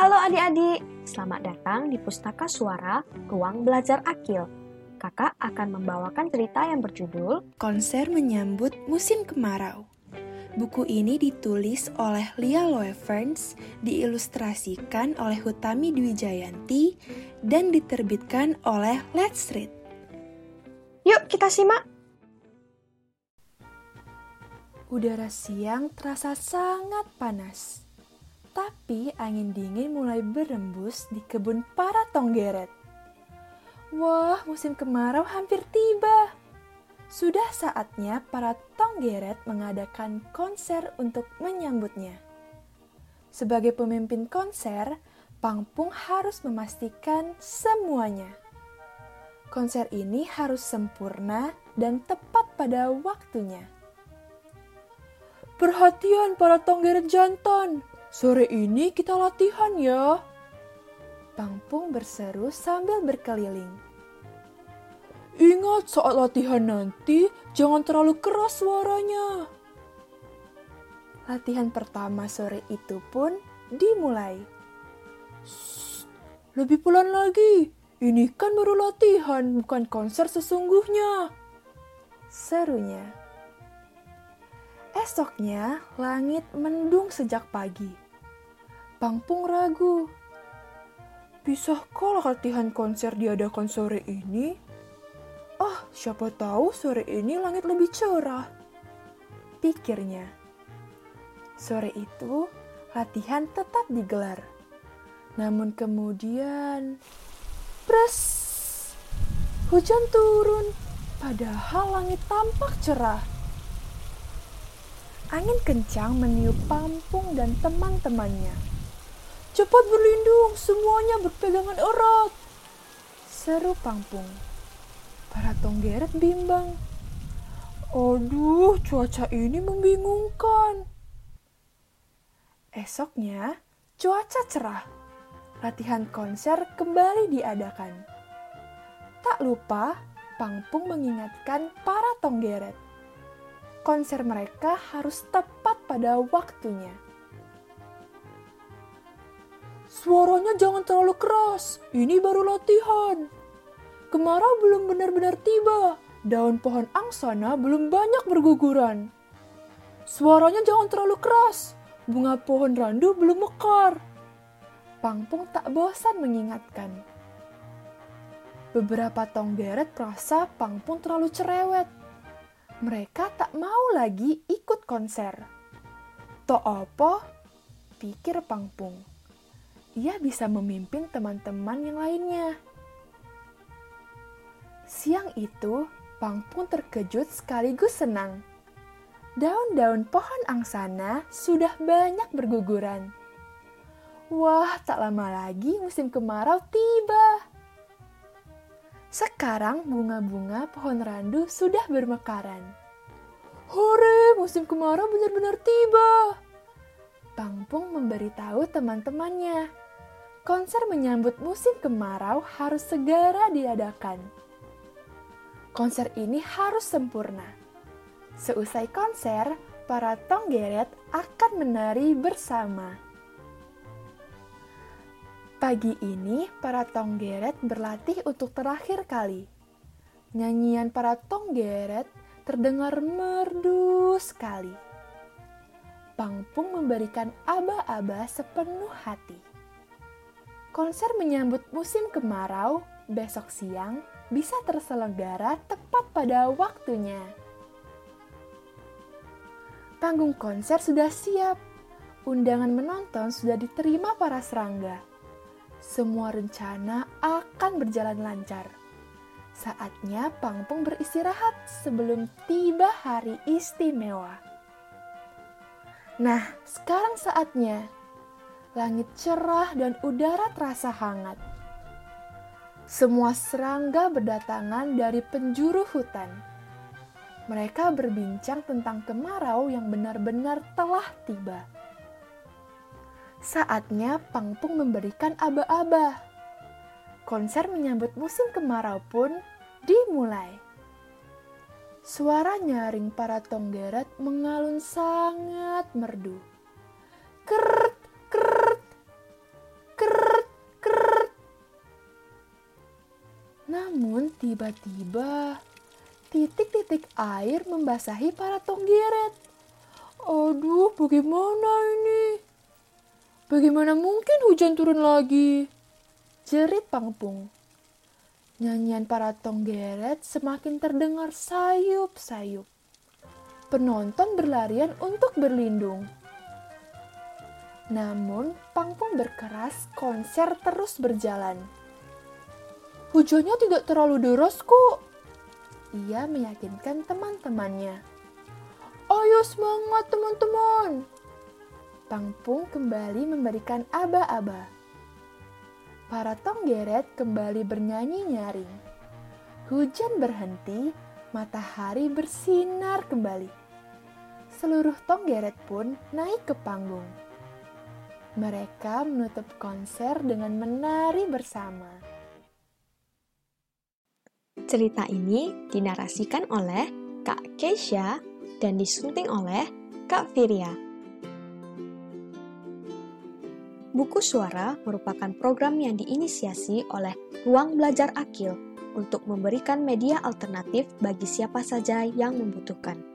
Halo adik-adik, selamat datang di Pustaka Suara Ruang Belajar Akil. Kakak akan membawakan cerita yang berjudul Konser Menyambut Musim Kemarau. Buku ini ditulis oleh Lia Loeverns, diilustrasikan oleh Hutami Dwi Jayanti, dan diterbitkan oleh Let's Read. Yuk kita simak. Udara siang terasa sangat panas. Tapi angin dingin mulai berembus di kebun para tonggeret. Wah, musim kemarau hampir tiba. Sudah saatnya para tonggeret mengadakan konser untuk menyambutnya. Sebagai pemimpin konser, Pangpung harus memastikan semuanya. Konser ini harus sempurna dan tepat pada waktunya. Perhatian para tonggeret jantan, sore ini kita latihan ya. Pangpung berseru sambil berkeliling. Ingat saat latihan nanti, jangan terlalu keras suaranya. Latihan pertama sore itu pun dimulai. Shh, lebih pelan lagi. Ini kan baru latihan, bukan konser sesungguhnya. Serunya. Esoknya, langit mendung sejak pagi. Pangpung ragu. Bisakah latihan konser diadakan sore ini? Ah, siapa tahu sore ini langit lebih cerah. Pikirnya. Sore itu, latihan tetap digelar. Namun kemudian, pres, hujan turun, padahal langit tampak cerah. Angin kencang meniup Pampung dan teman-temannya. Cepat berlindung, semuanya berpegangan erat. Seru Pampung. Para tonggeret bimbang. Aduh, cuaca ini membingungkan. Esoknya, cuaca cerah. Latihan konser kembali diadakan. Tak lupa, Pangpung mengingatkan para tonggeret. Konser mereka harus tepat pada waktunya. Suaranya jangan terlalu keras, ini baru latihan. Kemarau belum benar-benar tiba, daun pohon angsana belum banyak berguguran. Suaranya jangan terlalu keras, bunga pohon randu belum mekar. Pangpung tak bosan mengingatkan. Beberapa tonggeret merasa Pangpung terlalu cerewet. Mereka tak mau lagi ikut konser. Tok apa? Pikir Pangpung. Ia bisa memimpin teman-teman yang lainnya. Siang itu, Pangpung terkejut sekaligus senang daun-daun pohon angsana sudah banyak berguguran. Wah, tak lama lagi musim kemarau tiba. Sekarang bunga-bunga pohon randu sudah bermekaran. Hore, musim kemarau benar-benar tiba. Pangpung memberitahu teman-temannya. Konser menyambut musim kemarau harus segera diadakan. Konser ini harus sempurna Seusai konser, para tonggeret akan menari bersama. Pagi ini, para tonggeret berlatih untuk terakhir kali. Nyanyian para tonggeret terdengar merdu sekali. Pangpung memberikan aba-aba sepenuh hati. Konser menyambut musim kemarau besok siang bisa terselenggara tepat pada waktunya. Panggung konser sudah siap. Undangan menonton sudah diterima para serangga. Semua rencana akan berjalan lancar. Saatnya Pangpung beristirahat sebelum tiba hari istimewa. Nah, sekarang saatnya. Langit cerah dan udara terasa hangat. Semua serangga berdatangan dari penjuru hutan mereka berbincang tentang kemarau yang benar-benar telah tiba. Saatnya Pangpung memberikan aba-aba. Konser menyambut musim kemarau pun dimulai. Suara nyaring para tonggeret mengalun sangat merdu. Kert, Tiba-tiba, titik-titik air membasahi para tonggeret. Aduh, bagaimana ini? Bagaimana mungkin hujan turun lagi? Jerit Pangpung. Nyanyian para tonggeret semakin terdengar sayup-sayup. Penonton berlarian untuk berlindung. Namun, Pangpung berkeras konser terus berjalan. Hujannya tidak terlalu deras kok. Ia meyakinkan teman-temannya. Ayo semangat teman-teman. Pangpung kembali memberikan aba-aba. Para tonggeret kembali bernyanyi nyaring. Hujan berhenti, matahari bersinar kembali. Seluruh tonggeret pun naik ke panggung. Mereka menutup konser dengan menari bersama. Cerita ini dinarasikan oleh Kak Keisha dan disunting oleh Kak Firia. Buku Suara merupakan program yang diinisiasi oleh Ruang Belajar Akil untuk memberikan media alternatif bagi siapa saja yang membutuhkan.